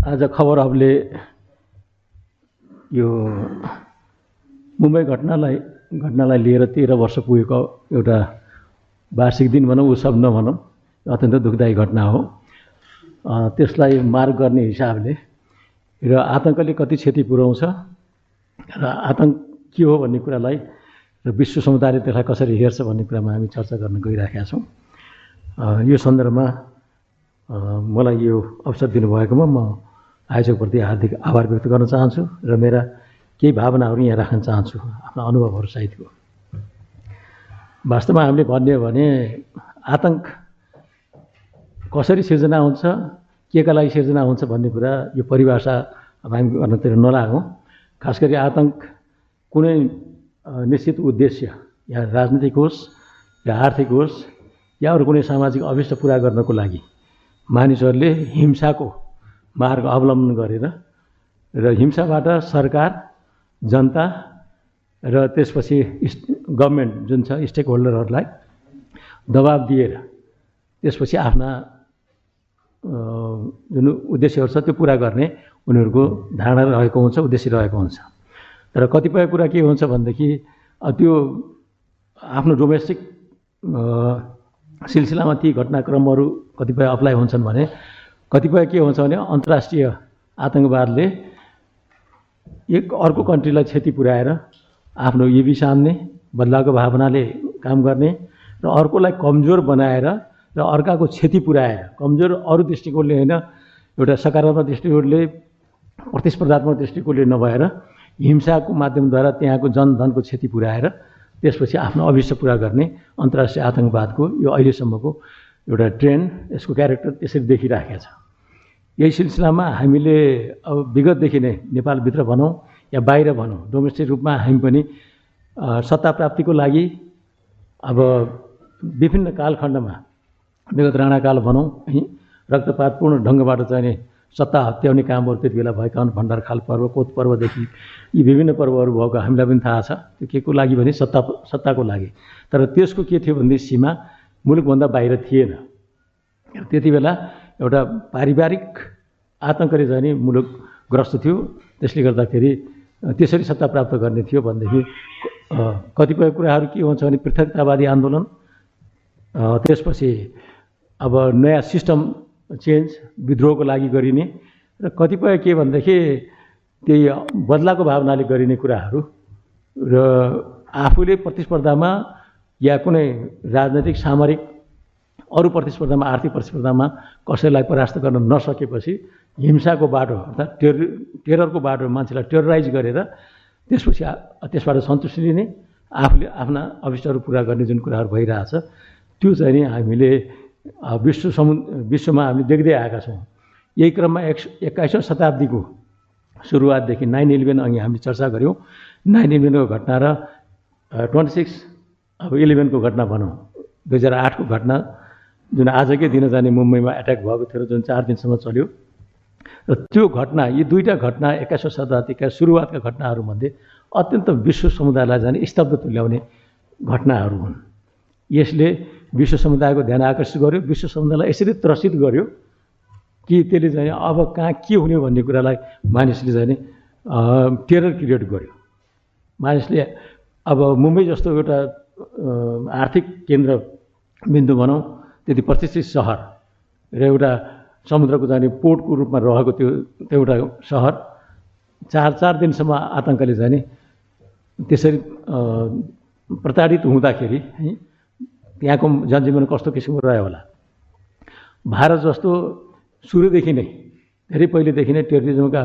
आज खबर हबले यो मुम्बई घटनालाई घटनालाई लिएर तेह्र वर्ष पुगेको एउटा वार्षिक दिन भनौँ उत्सव नभनौँ अत्यन्त दुःखदायी घटना हो। त्यसलाई मार्ग गर्ने हिसाबले र आतङ्कले कति क्षति पुर्याउँछ र आतङ्क के हो भन्ने कुरालाई र विश्व समुदायले त्यसलाई कसरी हेर्छ भन्ने कुरामा हामी चर्चा गर्न गइराखेका छौँ। यो सन्दर्भमा मलाई यो अवसर दिनुभएकोमा म आयोजकप्रति हार्दिक आभार व्यक्त गर्न चाहन्छु र मेरा केही भावनाहरू यहाँ राख्न चाहन्छु आफ्नो अनुभवहरू सहितको वास्तवमा हामीले भन्यो भने आतङ्क कसरी सिर्जना हुन्छ के का लागि सिर्जना हुन्छ भन्ने कुरा यो परिभाषा अब हामी गर्नतिर नलागौँ। खास गरी आतङ्क कुनै निश्चित उद्देश्य या राजनीतिक होस् या आर्थिक होस् या अरू कुनै सामाजिक अभिष्ट पुरा गर्नको लागि मानिसहरूले हिंसाको मार्ग अवलम्बन गरेर र हिंसाबाट सरकार जनता र त्यसपछि गभर्मेन्ट जुन छ स्टेक होल्डरहरूलाई दबाब दिएर त्यसपछि आफ्ना जुन उद्देश्यहरू छ त्यो पुरा गर्ने उनीहरूको धारणा रहेको हुन्छ उद्देश्य रहेको हुन्छ। तर कतिपय कुरा के हुन्छ भनेदेखि त्यो आफ्नो डोमेस्टिक सिलसिलामा ती घटनाक्रमहरू कतिपय अप्लाई हुन्छन् भने कतिपय के हुन्छ भने अन्तर्राष्ट्रिय आतङ्कवादले एक अर्को कन्ट्रीलाई क्षति पुर्याएर आफ्नो इबी सान्ने बदलावको भावनाले काम गर्ने र अर्कोलाई कमजोर बनाएर र अर्काको क्षति पुर्याएर कमजोर अरू दृष्टिकोणले होइन एउटा सकारात्मक दृष्टिकोणले प्रतिस्पर्धात्मक दृष्टिकोणले नभएर हिंसाको माध्यमद्वारा त्यहाँको जनधनको क्षति पुर्याएर त्यसपछि आफ्नो अभिष्ट पुरा गर्ने अन्तर्राष्ट्रिय आतङ्कवादको यो अहिलेसम्मको एउटा ट्रेन्ड यसको क्यारेक्टर त्यसरी देखिराखेको छ। यही सिलसिलामा हामीले अब विगतदेखि नै नेपालभित्र भनौँ या बाहिर भनौँ डोमेस्टिक रूपमा हामी पनि सत्ता प्राप्तिको लागि अब विभिन्न कालखण्डमा विगत राणाकाल भनौँ है रक्तपातपूर्ण ढङ्गबाट चाहिँ नि सत्ता हत्याउने कामहरू त्यति बेला भएका हुन्। भण्डारखाल पर्व कोत पर्वदेखि यी विभिन्न पर्वहरू भएको हामीलाई पनि थाहा छ। त्यो के को लागि भने सत्ता सत्ताको लागि। तर त्यसको के थियो भनेदेखि सीमा मुलुकभन्दा बाहिर थिएन। त्यति बेला एउटा पारिवारिक आतङ्कले चाहिँ नि मुलुक ग्रस्त थियो। त्यसले गर्दाखेरि त्यसरी सत्ता प्राप्त गर्ने थियो भनेदेखि कतिपय कुराहरू के हुन्छ भने पृथकतावादी आन्दोलन त्यसपछि अब नयाँ सिस्टम चेन्ज विद्रोहको लागि गरिने र कतिपय के भनेदेखि त्यही बदलाको भावनाले गरिने कुराहरू र आफूले प्रतिस्पर्धामा या कुनै राजनैतिक सामरिक अरू प्रतिस्पर्धामा आर्थिक प्रतिस्पर्धामा कसैलाई परास्त गर्न नसकेपछि हिंसाको बाटो अर्थात् टेर टेररको बाटो मान्छेलाई टेरराइज गरेर त्यसपछि त्यसबाट सन्तुष्टि लिने आफूले आफ्ना अभिष्टहरू पुरा गर्ने जुन कुराहरू भइरहेछ त्यो चाहिँ नि हामीले विश्व समु विश्वमा हामीले देख्दै आएका छौँ। यही क्रममा एक एक्काइसौँ शताब्दीको सुरुवातदेखि नाइन इलेभेन अघि हामीले चर्चा गऱ्यौँ। नाइन इलेभेनको घटना र ट्वेन्टी सिक्स अब इलेभेनको घटना भनौँ। दुई हजार आठको घटना जुन आजकै दिन जाने मुम्बईमा एट्याक भएको थियो जुन चार दिनसम्म चल्यो। र त्यो घटना यी दुईवटा घटना एक्काइसौँ शताब्दीका सुरुवातका घटनाहरूमध्ये अत्यन्त विश्व समुदायलाई जाने स्तब्ध तुल्याउने घटनाहरू हुन्। यसले विश्व समुदायको ध्यान आकर्षित गर्यो विश्व समुदायलाई यसरी त्रसित गर्यो कि त्यसले चाहिँ अब कहाँ के हुने भन्ने कुरालाई मानिसले चाहिँ टेरर क्रिएट गर्यो। मानिसले अब मुम्बई जस्तो एउटा आर्थिक केन्द्र बिन्दु भनौँ त्यति प्रतिष्ठित सहर र एउटा समुद्रको जाने पोर्टको रूपमा रहेको त्यो त्यो एउटा सहर चार चार दिनसम्म आतङ्कले जाने त्यसरी प्रताडित हुँदाखेरि है त्यहाँको जनजीवन कस्तो किसिमको रह्यो होला? भारत जस्तो सुरुदेखि नै धेरै पहिलेदेखि नै टेरिजमका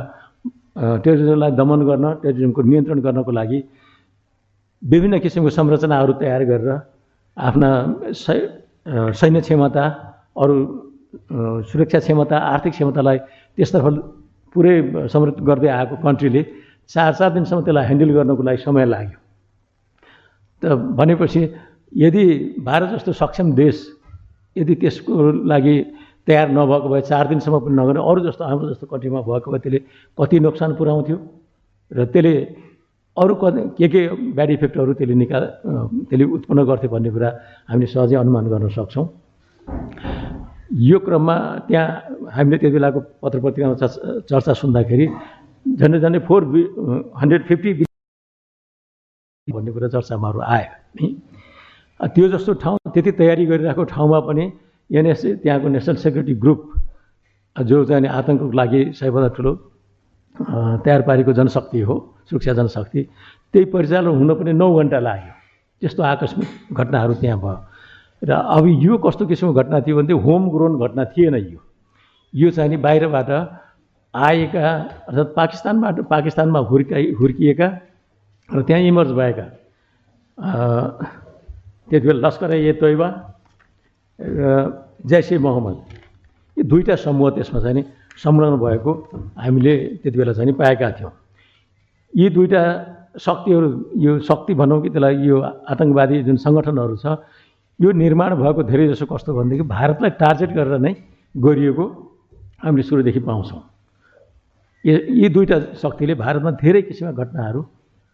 टेरिजमलाई दमन गर्न टेरिजमको नियन्त्रण गर्नको लागि विभिन्न किसिमको संरचनाहरू तयार गरेर आफ्ना सैन्य क्षमता अरू सुरक्षा क्षमता आर्थिक क्षमतालाई त्यसतर्फ पुरै समृद्ध गर्दै आएको कन्ट्रीले चार चार दिनसम्म त्यसलाई ह्यान्डल गर्नको लागि समय लाग्यो। त भनेपछि यदि भारत जस्तो सक्षम देश यदि त्यसको लागि तयार नभएको भए चार दिनसम्म पनि नगरे अरू जस्तो हाम्रो जस्तो कन्ट्रीमा भएको भए त्यसले कति नोक्सान पुऱ्याउँथ्यो र त्यसले अरू के के ब्याड इफेक्टहरू त्यसले निकाल त्यसले उत्पन्न गर्थ्यो भन्ने कुरा हामीले सहजै अनुमान गर्न सक्छौँ। यो क्रममा त्यहाँ हामीले त्यति बेलाको पत्र पत्रिकामा चर्चा सुन्दाखेरि झन्डै झन्डै फोर हन्ड्रेड फिफ्टी भन्ने कुरा चर्चामाहरू आयो त्यो जस्तो ठाउँ त्यति तयारी गरिरहेको ठाउँमा पनि एनएसए त्यहाँको नेसनल सेक्युरिटी ग्रुप जो चाहिँ आतङ्कको लागि सबैभन्दा ठुलो तयार पारेको जनशक्ति हो। सुरक्षा जनशक्ति त्यही परिचालन हुन पनि नौ घन्टा लाग्यो। त्यस्तो आकस्मिक घटनाहरू त्यहाँ भयो। र अब यो कस्तो किसिमको घटना थियो भने होम ग्रोन घटना थिएन यो। यो चाहिँ नि बाहिरबाट आएका अर्थात् पाकिस्तानबाट पाकिस्तानमा हुर्काइ हुर्किएका र त्यहाँ इमर्ज भएका त्यति बेला लस्कर ए तोइबा र जैस ए मोहम्मद। यो दुईवटा समूह त्यसमा चाहिँ नि संलग्न भएको हामीले त्यति बेला चाहिँ नि पाएका थियौँ। यी दुईवटा शक्तिहरू यो शक्ति भनौँ कि त्यसलाई यो आतङ्कवादी जुन सङ्गठनहरू छ यो निर्माण भएको धेरै जसो कस्तो भनेदेखि भारतलाई टार्गेट गरेर नै गरिएको हामीले सुरुदेखि पाउँछौँ। यो दुईवटा शक्तिले भारतमा धेरै किसिमका घटनाहरू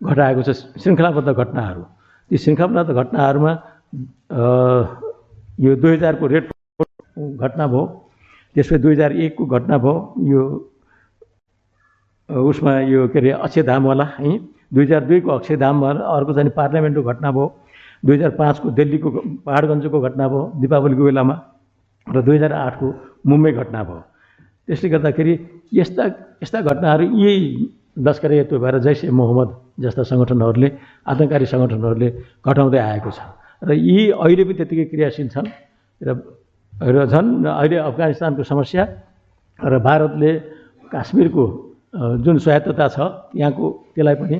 घटाएको छ श्रृङ्खलाबद्ध घटनाहरू। ती श्रृङ्खलाबद्ध घटनाहरूमा यो दुई हजारको रेड घटना भयो त्यसपछि दुई हजार एकको घटना भयो यो उसमा यो के अरे अक्षयधामवाला है? दुई हजार दुईको अक्षयधामवाला अर्को चाहिँ पार्लियामेन्टको घटना भयो। दुई हजार पाँचको दिल्लीको पहाडगञ्जको घटना भयो दिपावलीको बेलामा। र दुई हजार आठको मुम्बई घटना भयो। त्यसले गर्दाखेरि यस्ता यस्ता घटनाहरू यही लस्कर ए तोइबा र जैस मोहम्मद जस्ता सङ्गठनहरूले आतङ्ककारी सङ्गठनहरूले घटाउँदै आएको छ। र यी अहिले पनि त्यत्तिकै क्रियाशील छन्। र र झन् अहिले अफगानिस्तानको समस्या र भारतले काश्मीरको जुन स्वायत्तता छ यहाँको त्यसलाई पनि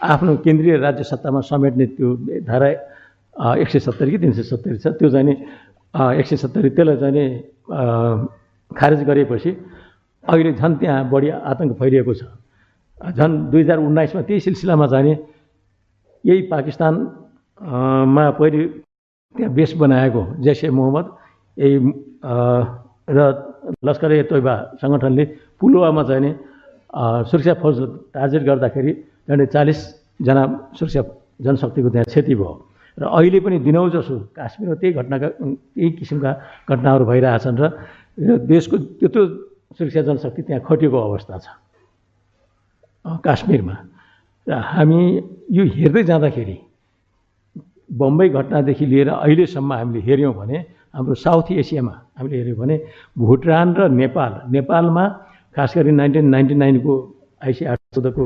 आफ्नो केन्द्रीय राज्य सत्तामा समेट्ने त्यो धारा एक सय सत्तरी कि तिन सय सत्तरी छ त्यो चाहिँ एक सय सत्तरी त्यसलाई चाहिँ नि अ, खारेज गरेपछि अहिले झन् त्यहाँ बढी आतङ्क फैलिएको छ। झन् दुई हजार उन्नाइसमा त्यही सिलसिलामा चाहिँ नि यही पाकिस्तान अ, मा पहिले त्यहाँ बेस बनाएको जैस ए मोहम्मद यही र लस्कर ए तोइबा सङ्गठनले पुलवामा चाहिँ सुरक्षा फौज टार्गेट गर्दाखेरि झन्डै चालिसजना सुरक्षा जनशक्तिको त्यहाँ क्षति भयो। र अहिले पनि दिनौँ जसो काश्मीरमा त्यही घटनाका त्यही किसिमका घटनाहरू भइरहेछन् र देशको त्यत्रो सुरक्षा जनशक्ति त्यहाँ खटिएको अवस्था छ। काश्मीरमा। र हामी यो हेर्दै जाँदाखेरि बम्बई घटनादेखि लिएर अहिलेसम्म हामीले हेऱ्यौँ भने हाम्रो साउथ एसियामा हामीले हेऱ्यौँ भने भुटान र नेपाल नेपालमा खास गरी नाइन्टिन नाइन्टी नाइनको आइसी आठ चौधको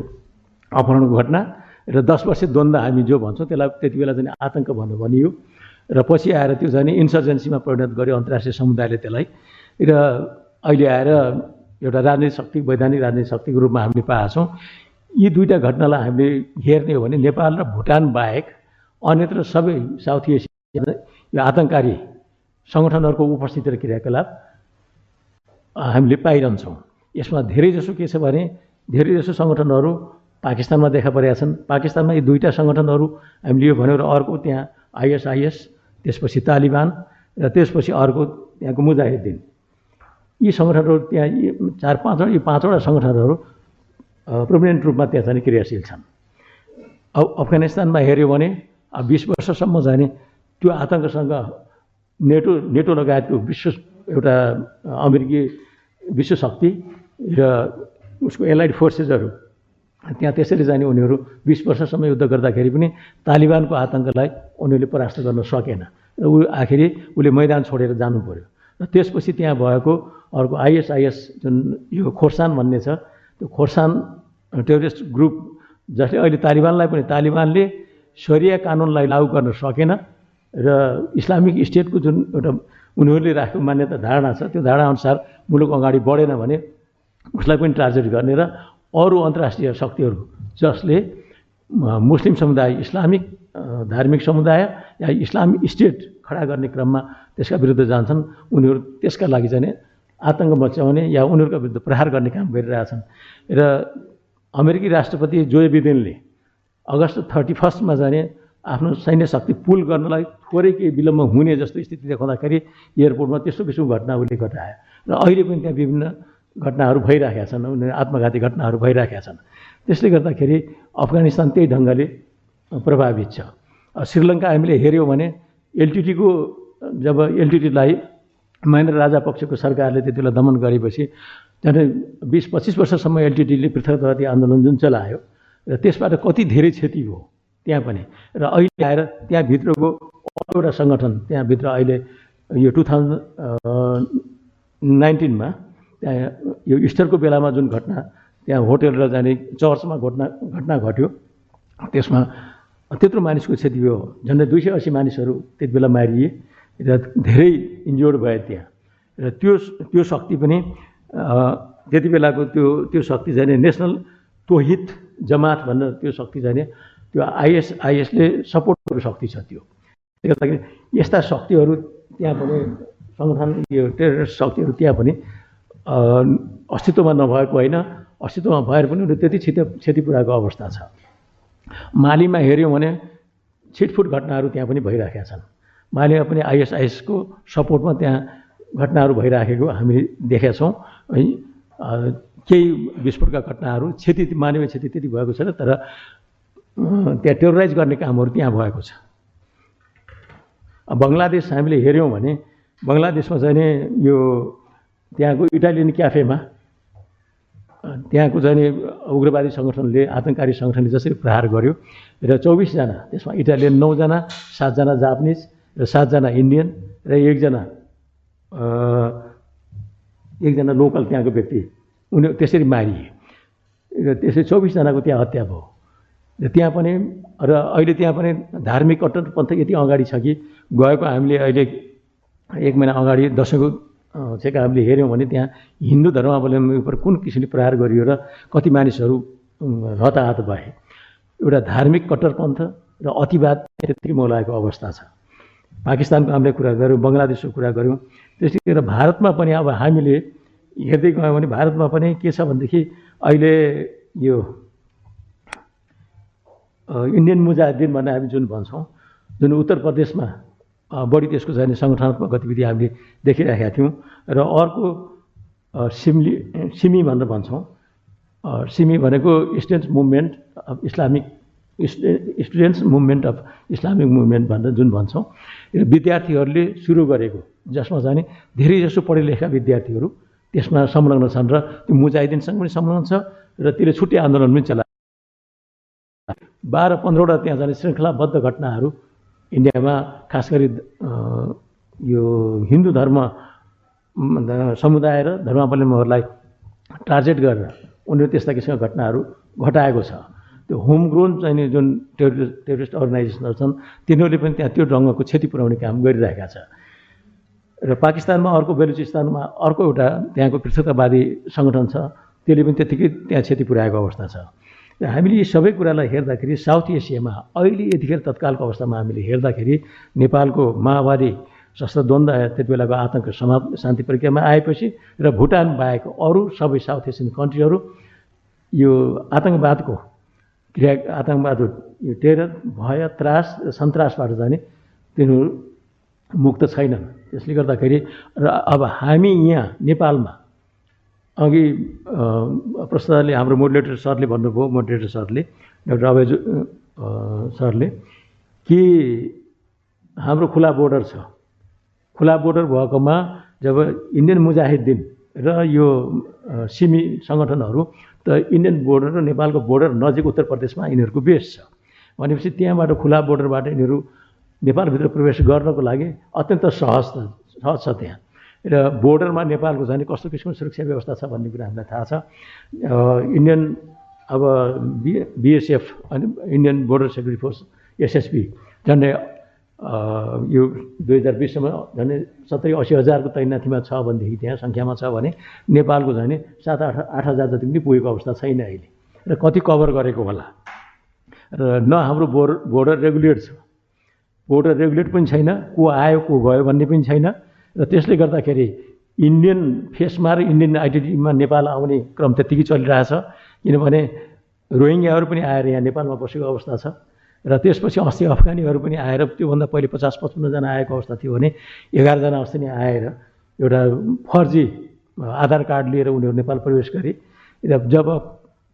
अपहरणको घटना र दस वर्ष द्वन्द हामी जो भन्छौँ त्यसलाई त्यति बेला चाहिँ आतङ्क भन्नु भनियो। र पछि आएर त्यो चाहिँ इन्सर्जेन्सीमा परिणत गर्यो अन्तर्राष्ट्रिय समुदायले त्यसलाई। र अहिले आएर एउटा राजनीतिक शक्ति वैधानिक राजनीतिक शक्तिको रूपमा हामीले पाएका छौँ यी दुईवटा घटनालाई हामीले हेर्ने हो भने नेपाल र भुटान बाहेक अन्यत्र सबै साउथ एसिया यो आतङ्ककारी सङ्गठनहरूको उपस्थिति र क्रियाकलाप हामीले पाइरहन्छौँ। यसमा धेरै जसो के छ भने धेरै जसो सङ्गठनहरू पाकिस्तानमा देखा परेका छन्। पाकिस्तानमा यी दुईवटा सङ्गठनहरू हामीले यो भन्यो र अर्को त्यहाँ आइएसआइएस त्यसपछि तालिबान र त्यसपछि अर्को त्यहाँको मुजाहिद्दिन यी सङ्गठनहरू त्यहाँ चार पाँचवटा यी पाँचवटा सङ्गठनहरू प्रोमिनेन्ट रूपमा त्यहाँ चाहिँ क्रियाशील छन्। अब अफगानिस्तानमा हेऱ्यो भने अब बिस वर्षसम्म जाने त्यो आतङ्कसँग नेटो नेटो लगायतको विश्व एउटा अमेरिकी विश्व शक्ति र उसको एलाइड फोर्सेसहरू त्यहाँ त्यसरी जाने उनीहरू बिस वर्षसम्म युद्ध गर्दाखेरि पनि तालिबानको आतङ्कलाई उनीहरूले परास्त गर्न सकेन र ऊ आखिरी उसले मैदान छोडेर जानु पर्यो र त्यसपछि त्यहाँ भएको अर्को आइएसआइएस जुन यो खोर्सान भन्ने छ त्यो खोर्सान टेरोरिस्ट ग्रुप जसले अहिले तालिबानलाई पनि तालिबानले सरिया कानुनलाई लागू गर्न सकेन र इस्लामिक स्टेटको जुन एउटा उनीहरूले राखेको मान्यता धारणा छ। त्यो धारणाअनुसार मुलुक अगाडि बढेन भने उसलाई पनि टार्गेट गर्ने र अरू अन्तर्राष्ट्रिय शक्तिहरू जसले मुस्लिम समुदाय इस्लामिक धार्मिक समुदाय या इस्लामिक स्टेट खडा गर्ने क्रममा त्यसका विरुद्ध जान्छन्। उनीहरू त्यसका लागि चाहिँ आतङ्क मचाउने या उनीहरूका विरुद्ध प्रहार गर्ने काम गरिरहेछन्। र अमेरिकी राष्ट्रपति जोए बिदेनले अगस्त थर्टी फर्स्टमा जाने आफ्नो सैन्य शक्ति पुल गर्नलाई थोरै केही विलम्ब हुने जस्तो स्थिति देखाउँदाखेरि एयरपोर्टमा त्यस्तो किसिमको घटना उसले घटायो। र अहिले पनि त्यहाँ विभिन्न घटनाहरू भइरहेका छन् उनीहरू आत्मघाती घटनाहरू भइरहेका छन्। त्यसले गर्दाखेरि अफगानिस्तान त्यही ढङ्गले प्रभावित छ। श्रीलङ्का हामीले हेऱ्यौँ भने एलटिटीको जब एलटिटीलाई महेन्द्र राजापक्षको सरकारले त्यति बेला दमन गरेपछि झन्डै बिस पच्चिस वर्षसम्म एलटिटीले पृथकवादी आन्दोलन जुन चलायो र त्यसबाट कति धेरै क्षति भयो त्यहाँ पनि र अहिले आएर त्यहाँभित्रको अर्को एउटा सङ्गठन त्यहाँभित्र अहिले यो टु थाउजन्ड नाइन्टिनमा त्यहाँ यो इस्टरको बेलामा जुन घटना त्यहाँ होटेल र जाने चर्चमा घटना घटना घट्यो त्यसमा त्यत्रो मानिसको क्षति भयो। झन्डै दुई सय असी मानिसहरू त्यति बेला मारिए र धेरै इन्जोर्ड भए त्यहाँ। र त्यो त्यो शक्ति पनि त्यति बेलाको त्यो त्यो शक्ति चाहिँ नेसनल तोहित जमात भनेर त्यो शक्ति चाहिँ त्यो आइएस आइएसले सपोर्ट गर्नु शक्ति छ त्यो। त्यसले गर्दाखेरि यस्ता शक्तिहरू त्यहाँ पनि सङ्गठन यो टेररिस्ट शक्तिहरू त्यहाँ पनि अस्तित्वमा नभएको होइन अस्तित्वमा भएर पनि उनीहरू त्यति क्षति क्षति पुऱ्याएको अवस्था छ। मालीमा हेऱ्यौँ भने छिटफुट घटनाहरू त्यहाँ पनि भइराखेका छन्। मालीमा पनि आइएसआइएसको सपोर्टमा त्यहाँ घटनाहरू भइराखेको हामीले देखेका छौँ। है केही विस्फोटका घटनाहरू क्षति मानवीय क्षति त्यति भएको छैन तर त्यहाँ टेरोराइज गर्ने कामहरू त्यहाँ भएको छ। बङ्गलादेश हामीले हेऱ्यौँ भने बङ्गलादेशमा चाहिँ यो त्यहाँको इटालियन क्याफेमा त्यहाँको चाहिँ उग्रवादी सङ्गठनले आतङ्ककारी सङ्गठनले जसरी प्रहार गर्यो र चौबिसजना त्यसमा इटालियन नौजना सातजना जापानिज र सातजना इन्डियन र एकजना एकजना लोकल त्यहाँको व्यक्ति। उनी त्यसरी मारिए। र त्यसरी चौबिसजनाको त्यहाँ हत्या भयो। त्यहाँ पनि र अहिले त्यहाँ पनि धार्मिक कट्टरपन्थ यति अगाडि छ कि गएको हामीले अहिले एक महिना अगाडि दसैँको चाहिँ हामीले हेऱ्यौँ भने त्यहाँ हिन्दू धर्मावलम्बी कुन किसिमले प्रहार गरियो र कति मानिसहरू हताहत भए। एउटा धार्मिक कट्टरपन्थ र अतिवाद त्यति मौलाएको अवस्था छ। पाकिस्तानको हामीले कुरा गऱ्यौँ बङ्गलादेशको कुरा गऱ्यौँ। त्यसले गर्दा भारतमा पनि अब हामीले हेर्दै गयौँ भने भारतमा पनि के छ भनेदेखि अहिले यो इन्डियन मुजाहिदिन भनेर हामी जुन भन्छौँ जुन उत्तर प्रदेशमा बढी त्यसको चाहिँ सङ्गठनात्मक गतिविधि हामीले देखिरहेका थियौँ र अर्को सिमली सिमी भनेर भन्छौँ। सिमी भनेको students movement of Islamic students movement of Islamic movement भनेर जुन भन्छौँ। यो विद्यार्थीहरूले सुरु गरेको जसमा चाहिँ धेरै जसो पढे लेखेका विद्यार्थीहरू त्यसमा संलग्न छन् र त्यो मुजाहिदिनसँग पनि संलग्न छ र त्यसले छुट्टै आन्दोलन पनि चला बाह्र पन्ध्रवटा त्यहाँ जाने श्रृङ्खलाबद्ध घटनाहरू इन्डियामा खास गरी यो हिन्दू धर्म समुदाय र धर्मावलम्बीहरूलाई टार्गेट गरेर उनीहरू त्यस्ता किसिमका घटनाहरू घटाएको छ। त्यो होम ग्रोन चाहिने जुन टेरोरिस्ट टेरोरिस्ट अर्गनाइजेसनहरू छन् तिनीहरूले पनि त्यहाँ त्यो ढङ्गको क्षति पुर्याउने काम गरिरहेका छ। र पाकिस्तानमा अर्को बेलुचिस्तानमा अर्को एउटा त्यहाँको पृथकतावादी सङ्गठन छ त्यसले पनि त्यत्तिकै त्यहाँ क्षति पुर्याएको अवस्था छ। हामीले यी सबै कुरालाई हेर्दाखेरि साउथ एसियामा अहिले यतिखेर तत्कालको अवस्थामा हामीले हेर्दाखेरि नेपालको माओवादी सशस्त्र द्वन्द्व त्यति बेलाको आतङ्क समा शान्ति प्रक्रियामा आएपछि र भुटान बाहेक अरू सबै साउथ एसियन कन्ट्रीहरू यो आतङ्कवादको क्रिया आतङ्कवाद यो टेरर भय त्रास सन्तासबाट जाने तिनीहरू मुक्त छैनन्। त्यसले गर्दाखेरि र अब हामी यहाँ नेपालमा अघि प्रस्तावले हाम्रो मोडरेटर सरले भन्नुभयो मोडरेटर सरले डाक्टर अभय सरले कि हाम्रो खुला बोर्डर छ। खुला बोर्डर भएकोमा जब इन्डियन मुजाहिद्दिन र यो सिमी सङ्गठनहरू त इन्डियन बोर्डर र नेपालको बोर्डर नजिक उत्तर प्रदेशमा यिनीहरूको बेस छ। भनेपछि त्यहाँबाट खुला बोर्डरबाट यिनीहरू नेपालभित्र प्रवेश गर्नको लागि अत्यन्त सहज सहज छ त्यहाँ। र बोर्डरमा नेपालको झन् कस्तो किसिमको सुरक्षा व्यवस्था छ भन्ने कुरा हामीलाई थाहा छ। इन्डियन अब बि बिएसएफ अनि Indian border security force SSB झन्डै यो दुई हजार बिससम्म झन्डै सत्तरी असी हजारको तैनाथीमा छ भनेदेखि त्यहाँ सङ्ख्यामा छ भने नेपालको झन् सात आठ आठ हजार जति पनि पुगेको अवस्था छैन अहिले र कति कभर गरेको होला। र न हाम्रो बोर्डर बोर्डर रेगुलेट छ। बोर्डर रेगुलेट पनि छैन को आयो को गयो भन्ने पनि छैन। र त्यसले गर्दाखेरि इन्डियन फेसमा र इन्डियन आइडेन्टिटीमा नेपाल आउने क्रम त्यत्तिकै चलिरहेछ। किनभने रोहिङ्ग्याहरू पनि आएर यहाँ नेपालमा बसेको अवस्था छ र त्यसपछि अस्ति अफगानीहरू पनि आएर त्योभन्दा पहिले पचास पचपन्नजना आएको अवस्था थियो भने एघारजना अस्ति नै आएर एउटा फर्जी आधार कार्ड लिएर उनीहरू नेपाल प्रवेश गरे। र जब